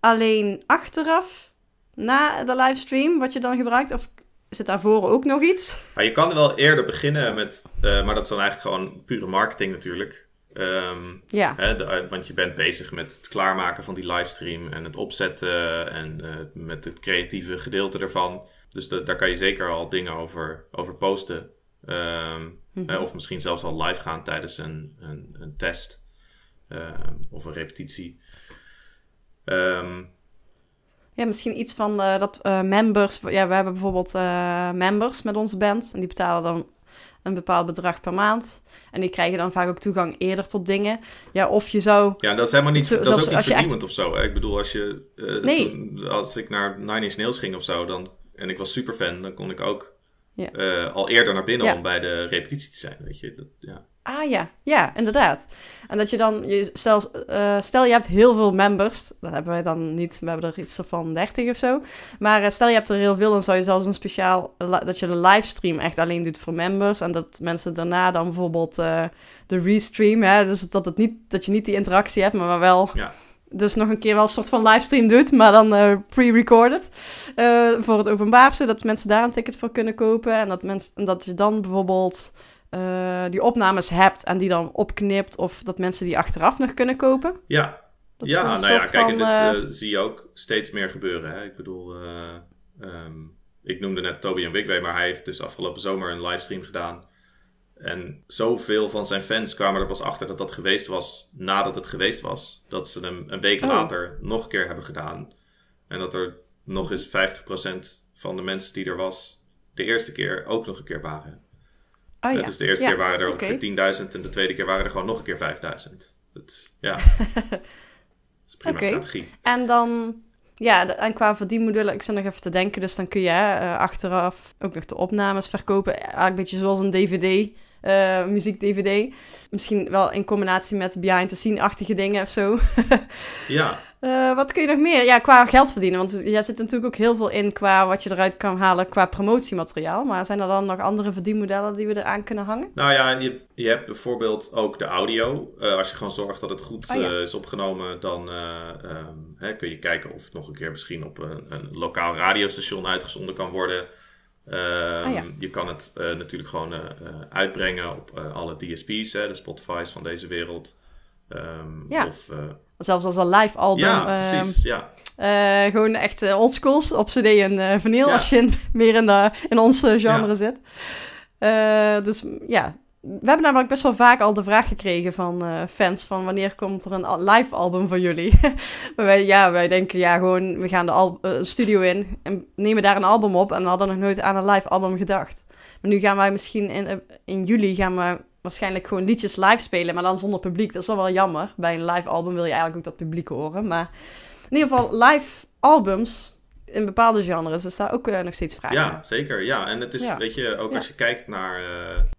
Speaker 2: alleen achteraf, na de livestream, wat je dan gebruikt? Of zit daarvoor ook nog iets?
Speaker 1: maar je kan er wel eerder beginnen met, eh, maar dat is dan eigenlijk gewoon pure marketing natuurlijk. Ehm,
Speaker 2: Ja,
Speaker 1: Hè, de- want je bent bezig met het klaarmaken van die livestream en het opzetten en met het creatieve gedeelte ervan. Dus da- daar kan je zeker al dingen over, over posten. Ehm,
Speaker 2: Mhm.
Speaker 1: of misschien zelfs al live gaan tijdens een, een, een test ehm, of een repetitie. Ehm,
Speaker 2: Ja, misschien iets van eh, dat eh, members. Ja, we hebben bijvoorbeeld eh, members met onze band. En die betalen dan een bepaald bedrag per maand. En die krijgen dan vaak ook toegang eerder tot dingen. Ja, of je zou.
Speaker 1: ja, dat is helemaal niet,
Speaker 2: Zo-
Speaker 1: dat is ook niet
Speaker 2: echt-
Speaker 1: vernieuwend of zo. Hè? Ik bedoel, als, je,
Speaker 2: Nee.
Speaker 1: toen- als ik naar Nine Inch Nails ging of zo, dan, en ik was super fan, dan kon ik ook
Speaker 2: Ja.
Speaker 1: eh, al eerder naar binnen
Speaker 2: Ja.
Speaker 1: om bij de repetitie te zijn. Weet je? Dat, ja.
Speaker 2: Ah ja, ja, inderdaad. En dat je dan. Je, stel, eh, stel je hebt heel veel members. Dat hebben wij dan niet. We hebben er iets van 30 of zo. Maar eh, stel je hebt er heel veel. Dan zou je zelfs een speciaal. Dat je de livestream echt alleen doet voor members. En dat mensen daarna dan bijvoorbeeld. eh, de restream. Hè, dus dat, het niet, dat je niet die interactie hebt, maar wel.
Speaker 1: Ja.
Speaker 2: Dus nog een keer wel een soort van livestream doet, maar dan eh, pre-recorded. eh, voor het openbaar, zodat mensen daar een ticket voor kunnen kopen. En dat, mensen, en dat je dan bijvoorbeeld eh, die opnames hebt en die dan opknipt. Of dat mensen die achteraf nog kunnen kopen.
Speaker 1: Ja,
Speaker 2: Dat
Speaker 1: ja nou ja, kijk,
Speaker 2: van,
Speaker 1: dit zie je ook steeds meer gebeuren. Hè? Ik bedoel, eh, ehm, ik noemde net Toby en Wigway, maar hij heeft dus afgelopen zomer een livestream gedaan. En zoveel van zijn fans kwamen er pas achter dat dat geweest was nadat het geweest was. Dat ze hem een week
Speaker 2: Oh.
Speaker 1: later nog een keer hebben gedaan. En dat er nog eens 50% van de mensen die er was, de eerste keer ook nog een keer waren.
Speaker 2: Oh ja.
Speaker 1: Dus de eerste
Speaker 2: Ja,
Speaker 1: keer waren er ongeveer 10.000 en de tweede keer waren er gewoon nog een keer 5.000. Dat, ja. dat is prima strategie.
Speaker 2: En dan, ja, en qua verdienmodellen, ik zit nog even te denken, dus dan kun je eh, achteraf ook nog de opnames verkopen. Eigenlijk een beetje zoals een DVD, eh, muziek-DVD. Misschien wel in combinatie met behind-the-scene-achtige dingen of zo.
Speaker 1: Ja,
Speaker 2: Eh, wat kun je nog meer? Ja, qua geld verdienen. Want jij zit natuurlijk ook heel veel in qua wat je eruit kan halen qua promotiemateriaal. Maar zijn er dan nog andere verdienmodellen die we eraan kunnen hangen?
Speaker 1: Nou ja, je, je hebt bijvoorbeeld ook de audio. Eh, als je gewoon zorgt dat het goed
Speaker 2: Oh ja.
Speaker 1: eh, is opgenomen, dan eh, ehm, hè, kun je kijken of het nog een keer misschien op een, een lokaal radiostation uitgezonden kan worden. Ehm,
Speaker 2: Oh ja.
Speaker 1: Je kan het natuurlijk gewoon uitbrengen op alle DSP's, hè, de Spotify's van deze wereld. Ehm,
Speaker 2: Ja.
Speaker 1: Of,
Speaker 2: Zelfs als een live album.
Speaker 1: ja,
Speaker 2: eh,
Speaker 1: precies. Ja.
Speaker 2: Eh, gewoon echt eh, oldschools op cd en eh vinyl,
Speaker 1: Ja.
Speaker 2: als je in- meer in, de, in ons genre
Speaker 1: Ja.
Speaker 2: zit. Dus ja, we hebben namelijk best wel vaak al de vraag gekregen van fans van wanneer komt er een live album van jullie? maar wij, ja, wij denken ja gewoon, we gaan de al- studio in en nemen daar een album op en hadden nog nooit aan een live album gedacht. Maar nu gaan wij misschien in, in juli gaan we waarschijnlijk gewoon liedjes live spelen, maar dan zonder publiek. Dat is dan wel jammer. Bij een live album wil je eigenlijk ook dat publiek horen, maar in ieder geval live albums in bepaalde genres is daar ook eh, nog steeds vraag
Speaker 1: Ja, zeker. Ja, en het is,
Speaker 2: Ja.
Speaker 1: weet je, ook
Speaker 2: Ja.
Speaker 1: als je kijkt naar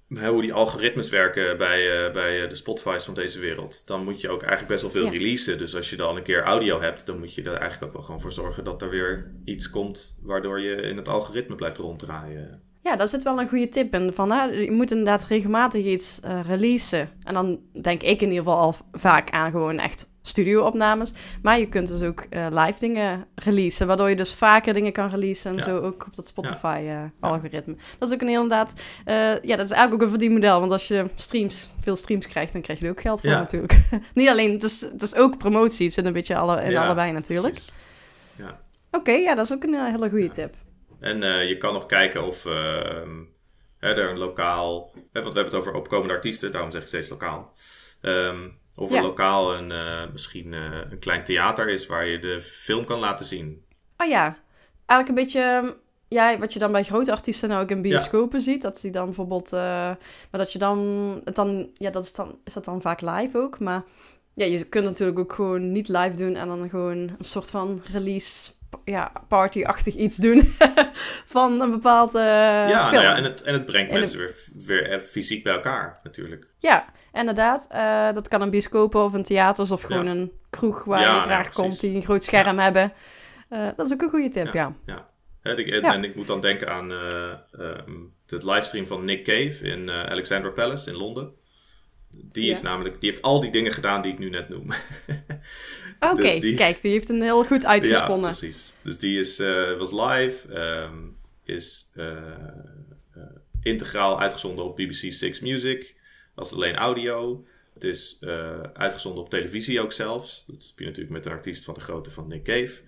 Speaker 1: eh, hoe die algoritmes werken bij, eh, bij de Spotify's van deze wereld, dan moet je ook eigenlijk best wel veel
Speaker 2: Ja.
Speaker 1: releasen. Dus als je dan een keer audio hebt, dan moet je er eigenlijk ook wel gewoon voor zorgen dat er weer iets komt waardoor je in het algoritme blijft ronddraaien.
Speaker 2: Ja, daar zit wel een goede tip in. Van, hè, je moet inderdaad regelmatig iets eh, releasen. En dan denk ik in ieder geval al vaak aan gewoon echt studio-opnames. Maar je kunt dus ook eh, live dingen releasen. Waardoor je dus vaker dingen kan releasen. En
Speaker 1: Ja.
Speaker 2: zo ook op dat Spotify-algoritme. Dat is ook een inderdaad... eh, ja, dat is eigenlijk ook een verdienmodel. Want als je streams, veel streams krijgt, dan krijg je er ook geld voor
Speaker 1: Ja.
Speaker 2: natuurlijk. Niet alleen, het is, het is ook promotie. Het zit een beetje alle, in allebei natuurlijk. Oké, ja, dat is ook een eh, hele goede tip.
Speaker 1: En eh, je kan nog kijken of ehm, hè, er een lokaal. Hè, want we hebben het over opkomende artiesten, daarom zeg ik steeds lokaal. Ehm, of er
Speaker 2: Ja.
Speaker 1: lokaal een, eh, misschien eh, een klein theater is waar je de film kan laten zien.
Speaker 2: Oh ja, eigenlijk een beetje... ehm, Ja, wat je dan bij grote artiesten nou ook in bioscopen ziet. Dat die dan bijvoorbeeld... maar dat je dan... Het dan ja, dat is, dan, is dat dan vaak live ook. Maar ja, je kunt natuurlijk ook gewoon niet live doen. En dan gewoon een soort van release... Ja, party-achtig iets doen. van een bepaald eh
Speaker 1: ja,
Speaker 2: film.
Speaker 1: nou ja en, het, en het brengt
Speaker 2: En
Speaker 1: mensen weer, weer even fysiek bij elkaar, natuurlijk.
Speaker 2: Ja, inderdaad. Eh, dat kan een bioscoop of een theaters of gewoon
Speaker 1: Ja.
Speaker 2: een kroeg waar
Speaker 1: Ja,
Speaker 2: je
Speaker 1: nou,
Speaker 2: graag komt die een groot scherm hebben. Eh, dat is ook een goede tip, ja.
Speaker 1: ja. Ik- en, ik moet dan denken aan eh, ehm, de livestream van Nick Cave in eh, Alexandra Palace in Londen. Die, is namelijk, die heeft al die dingen gedaan die ik nu net noem.
Speaker 2: Oké,
Speaker 1: Dus die-
Speaker 2: kijk, die heeft een heel goed
Speaker 1: Ja,
Speaker 2: uitgesponnen.
Speaker 1: precies. Dus die is, eh, was live, ehm, is eh, eh, integraal uitgezonden op BBC Six Music. Dat is alleen audio. Het is uitgezonden op televisie ook zelfs. Dat heb je natuurlijk met een artiest van de grootte van Nick Cave.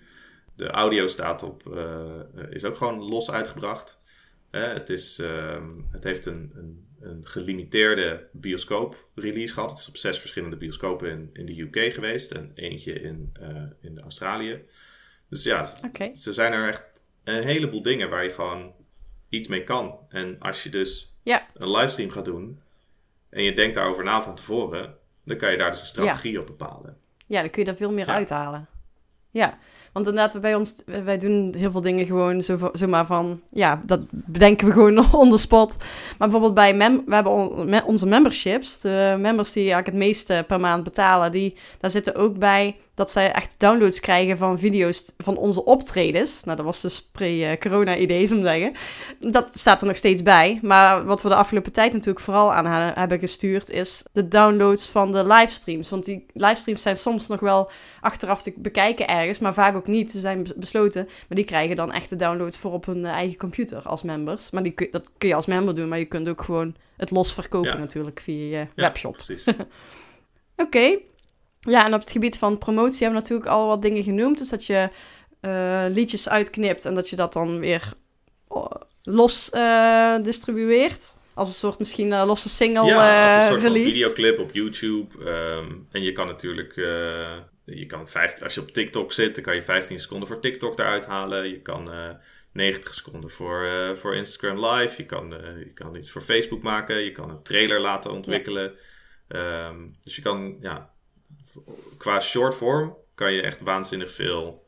Speaker 1: De audio staat op, is ook gewoon los uitgebracht. Het, is, ehm, het heeft een, een, een gelimiteerde bioscoop-release gehad. Het is op zes verschillende bioscopen in, in de UK geweest en eentje in, eh, in Australië. Dus ja,
Speaker 2: Oké.
Speaker 1: er zijn er echt een heleboel dingen waar je gewoon iets mee kan. En als je dus
Speaker 2: Ja.
Speaker 1: een livestream gaat doen en je denkt daarover na van tevoren, dan kan je daar dus een strategie op bepalen.
Speaker 2: Ja, dan kun je daar veel meer
Speaker 1: Ja.
Speaker 2: uithalen. Ja, want inderdaad, bij ons, wij doen heel veel dingen gewoon zo, zomaar van, ja, dat bedenken we gewoon on the spot. Maar bijvoorbeeld bij, mem we hebben onze memberships, de members die eigenlijk het meeste per maand betalen, die, daar zitten ook bij dat zij echt downloads krijgen van video's van onze optredens. Nou, dat was dus pre-corona-idee, zou ik zeggen. Dat staat er nog steeds bij. Maar wat we de afgelopen tijd natuurlijk vooral aan hebben gestuurd, is de downloads van de livestreams. Want die livestreams zijn soms nog wel achteraf te bekijken ergens, maar vaak ook niet. Ze zijn be- besloten, maar die krijgen dan echt de downloads voor op hun eh, eigen computer als members. Maar die dat kun je als member doen, maar je kunt ook gewoon het los verkopen
Speaker 1: Ja.
Speaker 2: natuurlijk via je
Speaker 1: Ja,
Speaker 2: webshop.
Speaker 1: Precies.
Speaker 2: Oké. Ja, en op het gebied van promotie hebben we natuurlijk al wat dingen genoemd. Dus dat je eh, liedjes uitknipt en dat je dat dan weer los eh, distribueert. als een soort misschien uh, losse single
Speaker 1: ja, als een soort videoclip op YouTube. Ehm, en je kan natuurlijk, je kan 15, als je op TikTok zit, dan kan je 15 seconden voor TikTok eruit halen. Je kan 90 seconden voor, voor Instagram Live. Je kan, je kan iets voor Facebook maken. Je kan een trailer laten ontwikkelen. Ja. Um, dus je kan, ja, qua short form kan je echt waanzinnig veel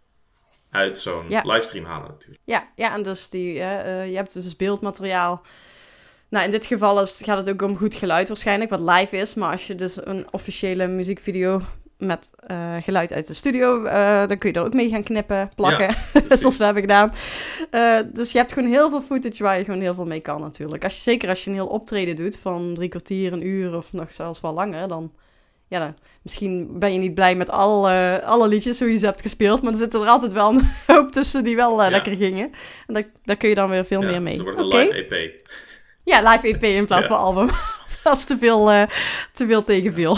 Speaker 1: uit zo'n ja. livestream halen natuurlijk.
Speaker 2: Ja, ja en dus die, uh, je hebt dus beeldmateriaal. Nou, in dit geval is, gaat het ook om goed geluid waarschijnlijk, wat live is. Maar als je dus een officiële muziekvideo met uh, geluid uit de studio, uh, dan kun je er ook mee gaan knippen, plakken, ja, zoals we hebben gedaan. dus je hebt gewoon heel veel footage waar je gewoon heel veel mee kan natuurlijk. Als je, zeker als je een heel optreden doet van drie kwartier, een uur of nog zelfs wel langer, dan ja, dan, misschien ben je niet blij met alle, alle liedjes hoe je ze hebt gespeeld, maar er zitten er altijd wel een hoop tussen die wel ja. lekker gingen. En daar, daar kun je dan weer veel
Speaker 1: ja,
Speaker 2: meer mee.
Speaker 1: Ze wordt een okay. live EP.
Speaker 2: Ja, live EP in plaats van album. Als te veel, te veel tegenviel.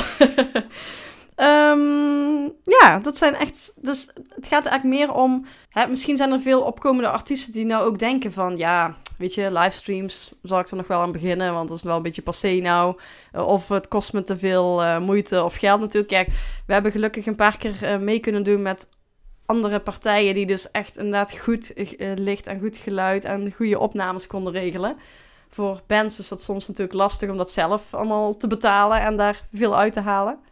Speaker 2: Um, ja, dat zijn echt. Dus het gaat eigenlijk meer om. Hè, misschien zijn er veel opkomende artiesten die nou ook denken van. Ja, weet je, livestreams zal ik er nog wel aan beginnen. Want dat is wel een beetje passé nou. Of het kost me te veel uh, moeite of geld natuurlijk. Kijk, we hebben gelukkig een paar keer uh, mee kunnen doen met andere partijen. Die dus echt inderdaad goed licht en goed geluid en goede opnames konden regelen. Voor bands is dat soms natuurlijk lastig om dat zelf allemaal te betalen en daar veel uit te halen.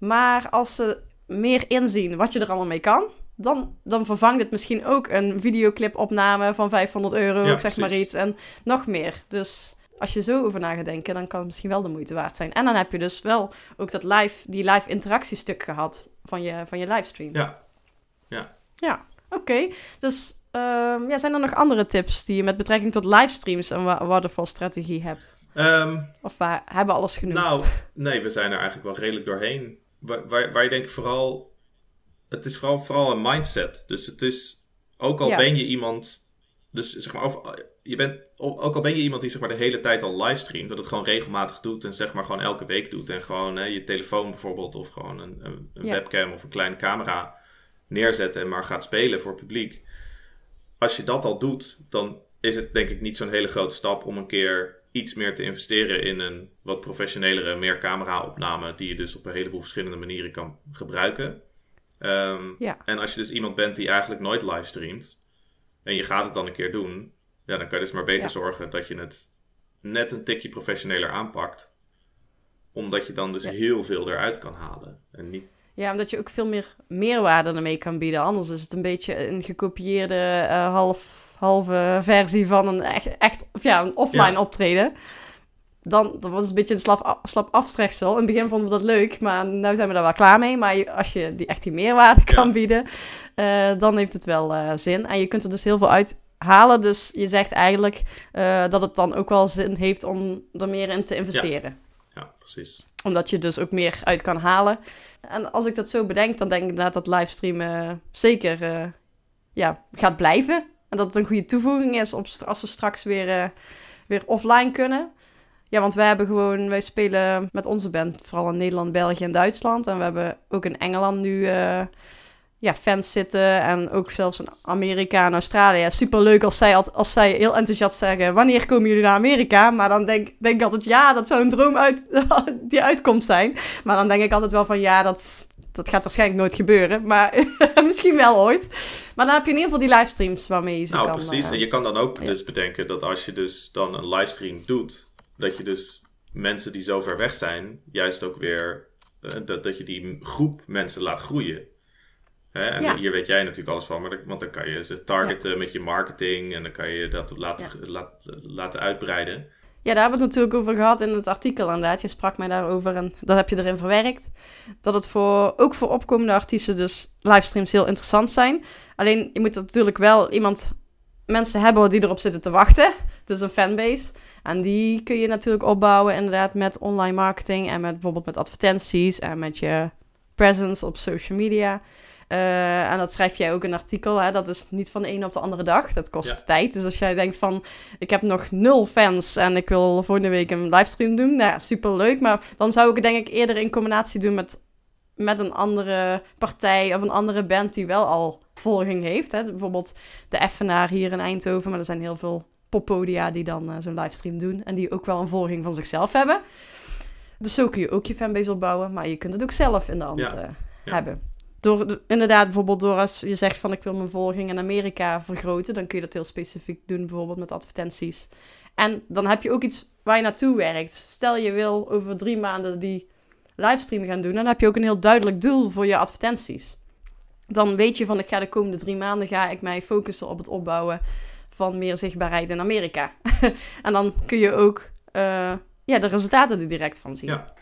Speaker 2: Maar als ze meer inzien wat je er allemaal mee kan, dan, dan vervangt het misschien ook een videoclipopname van 500 euro, ja, zeg maar iets, en nog meer. Dus als je zo over na gaat denken, dan kan het misschien wel de moeite waard zijn. En dan heb je dus wel ook dat live, die live interactiestuk gehad van je, van je livestream.
Speaker 1: Ja. Ja.
Speaker 2: Ja, oké. Okay. Dus um, ja, zijn er nog andere tips die je met betrekking tot livestreams en wa waterfall strategie hebt?
Speaker 1: Um,
Speaker 2: of waar hebben we alles genoemd?
Speaker 1: Nou, nee, we zijn er eigenlijk wel redelijk doorheen. Waar, waar, waar je denk ik vooral... Het is vooral, vooral een mindset. Dus het is... Ook al ja. ben je iemand... Dus zeg maar... Of, je bent, ook al ben je iemand die zeg maar, de hele tijd al livestreamt, dat het gewoon regelmatig doet en zeg maar gewoon elke week doet. En gewoon hè, je telefoon bijvoorbeeld, of gewoon een, een, een ja. webcam of een kleine camera neerzet en maar gaat spelen voor het publiek. Als je dat al doet, dan is het denk ik niet zo'n hele grote stap om een keer iets meer te investeren in een wat professionelere, meer camera-opname, die je dus op een heleboel verschillende manieren kan gebruiken. Um,
Speaker 2: ja.
Speaker 1: En als je dus iemand bent die eigenlijk nooit livestreamt en je gaat het dan een keer doen, ja, dan kan je dus maar beter ja. zorgen dat je het net een tikje professioneler aanpakt. Omdat je dan dus ja. heel veel eruit kan halen. En niet...
Speaker 2: Ja, omdat je ook veel meer meerwaarde ermee kan bieden. Anders is het een beetje een gekopieerde uh, half halve versie van een echt, echt ja, een offline ja. optreden. Dan, dan was het een beetje een slap, slap afstreksel. In het begin vonden we dat leuk, maar nu zijn we daar wel klaar mee. Maar als je die echt die meerwaarde kan ja. bieden, uh, dan heeft het wel uh, zin. En je kunt er dus heel veel uit halen. Dus je zegt eigenlijk uh, dat het dan ook wel zin heeft om er meer in te investeren.
Speaker 1: Ja, ja precies.
Speaker 2: Omdat je dus ook meer uit kan halen. En als ik dat zo bedenk, dan denk ik inderdaad dat livestreamen zeker ja, gaat blijven. En dat het een goede toevoeging is op, als we straks weer, uh, weer offline kunnen. Ja, want wij hebben gewoon, wij spelen met onze band vooral in Nederland, België en Duitsland. En we hebben ook in Engeland nu uh, ja, fans zitten. En ook zelfs in Amerika en Australië. Super leuk als zij, als zij heel enthousiast zeggen: Wanneer komen jullie naar Amerika? Maar dan denk, denk ik altijd: Ja, dat zou een droom uit, die uitkomt zijn. Maar dan denk ik altijd wel van: Ja, dat, dat gaat waarschijnlijk nooit gebeuren. Maar misschien wel ooit. Maar dan heb je in ieder geval die livestreams waarmee je ze
Speaker 1: nou,
Speaker 2: kan...
Speaker 1: Nou, precies.
Speaker 2: Uh,
Speaker 1: en je kan dan ook ja. dus bedenken dat als je dus dan een livestream doet... dat je dus mensen die zo ver weg zijn... juist ook weer... Uh, dat, dat je die groep mensen laat groeien. Hè? En ja. hier weet jij natuurlijk alles van. Maar dat, want dan kan je ze targeten ja. met je marketing... en dan kan je dat laten, laten uitbreiden...
Speaker 2: Ja, daar hebben we het natuurlijk over gehad in het artikel inderdaad. Je sprak mij daarover en dat heb je erin verwerkt. Dat het voor, ook voor opkomende artiesten dus livestreams heel interessant zijn. Alleen je moet natuurlijk wel iemand, mensen hebben die erop zitten te wachten. Dus een fanbase. En die kun je natuurlijk opbouwen inderdaad met online marketing en met bijvoorbeeld met advertenties en met je presence op social media. Uh, en dat schrijf jij ook in een artikel. Hè? Dat is niet van de ene op de andere dag. Dat kost ja. tijd. Dus als jij denkt van... ik heb nog nul fans... en ik wil volgende week een livestream doen... nou ja, superleuk. Maar dan zou ik het denk ik eerder in combinatie doen... met, met een andere partij of een andere band... die wel al volging heeft. Hè? Bijvoorbeeld de Effenaar hier in Eindhoven. Maar er zijn heel veel poppodia die dan eh, zo'n livestream doen. En die ook wel een volging van zichzelf hebben. Dus zo kun je ook je fanbase opbouwen. Maar je kunt het ook zelf in de hand
Speaker 1: Ja,
Speaker 2: eh,
Speaker 1: ja.
Speaker 2: hebben. Door, de- inderdaad, bijvoorbeeld door als je zegt van ik wil mijn volging in Amerika vergroten. Dan kun je dat heel specifiek doen, bijvoorbeeld met advertenties. En dan heb je ook iets waar je naartoe werkt. Stel je wil over drie maanden die livestream gaan doen. Dan heb je ook een heel duidelijk doel voor je advertenties. Dan weet je van ik ga de komende drie maanden ga ik mij focussen op het opbouwen van meer zichtbaarheid in Amerika. en dan kun je ook eh, ja, de resultaten er direct van zien.
Speaker 1: Ja.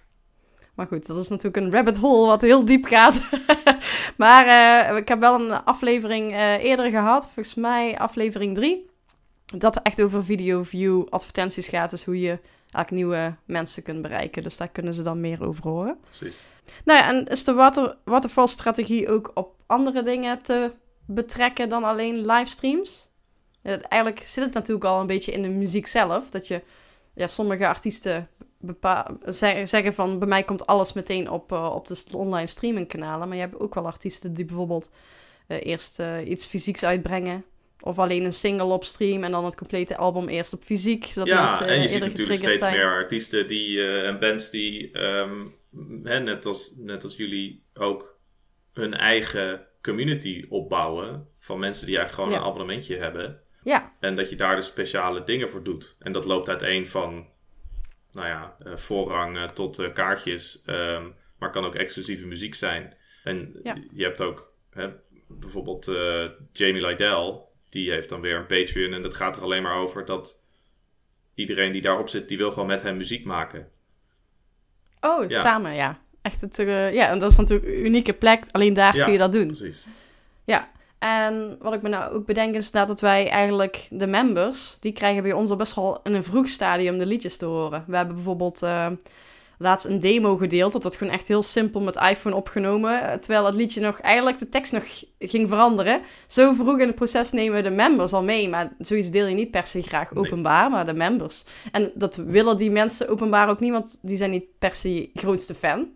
Speaker 2: Maar goed, dat is natuurlijk een rabbit hole wat heel diep gaat. maar eh, ik heb wel een aflevering eh, eerder gehad, volgens mij aflevering 3. Dat echt over video view advertenties gaat. Dus hoe je eigenlijk nieuwe mensen kunt bereiken. Dus daar kunnen ze dan meer over horen.
Speaker 1: Precies.
Speaker 2: Nou ja, en is de water, waterfall strategie ook op andere dingen te betrekken dan alleen livestreams? Ja, eigenlijk zit het natuurlijk al een beetje in de muziek zelf. Dat je, ja, sommige artiesten zeggen van, bij mij komt alles meteen op, eh, op de online streamingkanalen. Maar je hebt ook wel artiesten die bijvoorbeeld eh, eerst eh, iets fysieks uitbrengen. Of alleen een single op stream en dan het complete album eerst op fysiek. Zodat
Speaker 1: ja,
Speaker 2: mensen
Speaker 1: en je ziet natuurlijk steeds
Speaker 2: zijn.
Speaker 1: meer artiesten die, en bands die, ehm, hè, net, als, net als jullie, ook hun eigen community opbouwen. Van mensen die eigenlijk gewoon
Speaker 2: Ja.
Speaker 1: een abonnementje hebben.
Speaker 2: Ja,
Speaker 1: En dat je daar dus speciale dingen voor doet. En dat loopt uiteen van, nou ja, eh, voorrang eh, tot eh, kaartjes. ehm, maar kan ook exclusieve muziek zijn. En
Speaker 2: Ja.
Speaker 1: je hebt ook hè, bijvoorbeeld Jamie Lydell. Die heeft dan weer een Patreon. En dat gaat er alleen maar over dat iedereen die daarop zit, die wil gewoon met hem muziek maken.
Speaker 2: Oh,
Speaker 1: Ja.
Speaker 2: samen, ja. Echt het, ja, en dat is natuurlijk een unieke plek. Alleen daar
Speaker 1: Ja.
Speaker 2: kun je dat doen.
Speaker 1: Precies.
Speaker 2: Ja. En wat ik me nou ook bedenk is dat dat wij eigenlijk de members, die krijgen bij ons al best wel in een vroeg stadium de liedjes te horen. We hebben bijvoorbeeld eh, laatst een demo gedeeld. Dat wordt gewoon echt heel simpel met iPhone opgenomen. eh, Terwijl dat liedje nog eigenlijk de tekst nog ging veranderen. Zo vroeg in het proces nemen we de members al mee. Maar zoiets deel je niet per se graag
Speaker 1: Nee.
Speaker 2: openbaar, maar de members. En dat willen die mensen openbaar ook niet, want die zijn niet per se grootste fan.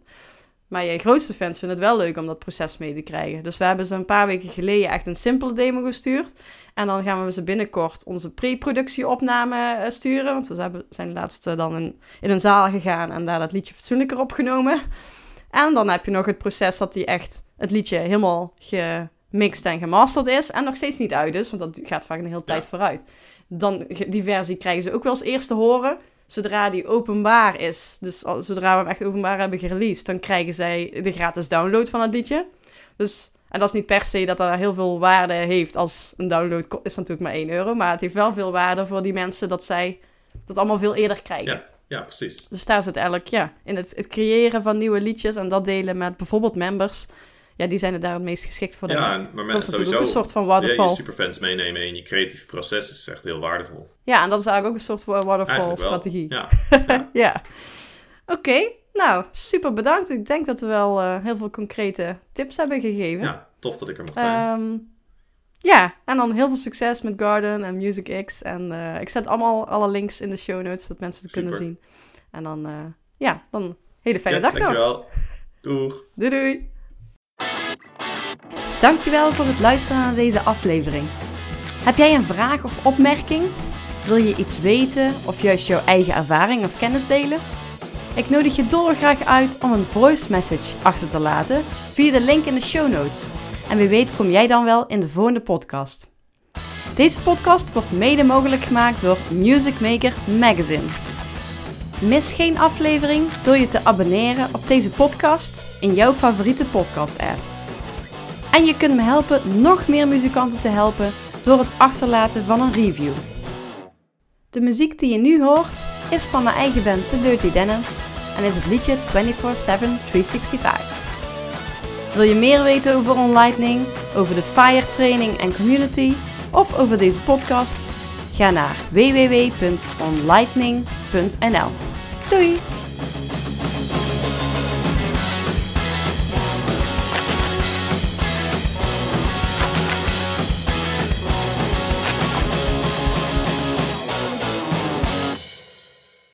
Speaker 2: Maar je grootste fans vinden het wel leuk om dat proces mee te krijgen. Dus we hebben ze een paar weken geleden echt een simpele demo gestuurd. En dan gaan we ze binnenkort onze pre-productieopname eh, sturen. Want we zijn laatst eh, dan in, in een zaal gegaan en daar dat liedje fatsoenlijker opgenomen. En dan heb je nog het proces dat die echt het liedje helemaal gemixt en gemasterd is. En nog steeds niet uit is, want dat gaat vaak een hele tijd vooruit. Dan, die versie krijgen ze ook wel als eerste horen. Zodra die openbaar is, dus al- zodra we hem echt openbaar hebben gereleased, dan krijgen zij de gratis download van het liedje. Dus, en dat is niet per se dat dat heel veel waarde heeft als een download is natuurlijk maar 1 euro. Maar het heeft wel veel waarde voor die mensen dat zij dat allemaal veel eerder krijgen.
Speaker 1: Ja, ja, precies.
Speaker 2: Dus daar zit eigenlijk, ja, in het, het creëren van nieuwe liedjes en dat delen met bijvoorbeeld members. Ja, die zijn er daar het meest geschikt voor.
Speaker 1: Ja, en- maar
Speaker 2: dat is
Speaker 1: mensen
Speaker 2: natuurlijk ook een soort van
Speaker 1: ja,
Speaker 2: waterfall.
Speaker 1: je superfans meenemen in je creatieve proces is echt heel waardevol.
Speaker 2: Ja, en dat is eigenlijk ook een soort
Speaker 1: Eigenlijk wel.
Speaker 2: waterfall-strategie.
Speaker 1: Ja,
Speaker 2: Ja. Oké, nou, super bedankt. Ik denk dat we wel eh, heel veel concrete tips hebben gegeven.
Speaker 1: ja, tof dat ik er mocht zijn.
Speaker 2: Ehm, ja, en dan heel veel succes met Garden en Music X. En eh, ik zet allemaal alle links in de show notes, zodat mensen het kunnen zien. En dan, eh, ja, dan hele fijne
Speaker 1: ja,
Speaker 2: dag nog.
Speaker 1: dankjewel. Doeg.
Speaker 2: Doei doei! Dankjewel voor het luisteren naar deze aflevering. Heb jij een vraag of opmerking? Wil je iets weten of juist jouw eigen ervaring of kennis delen? Ik nodig je dolgraag uit om een voice message achter te laten via de link in de show notes. En wie weet kom jij dan wel in de volgende podcast. Deze podcast wordt mede mogelijk gemaakt door Music Maker Magazine. Mis geen aflevering door je te abonneren op deze podcast in jouw favoriete podcast-app. En je kunt me helpen nog meer muzikanten te helpen door het achterlaten van een review. De muziek die je nu hoort is van mijn eigen band The Dirty Denims en is het liedje 24-7 365. Wil je meer weten over OnLightning, over de FIRE training en community of over deze podcast? Ga naar www.onlightning.nl. Doei!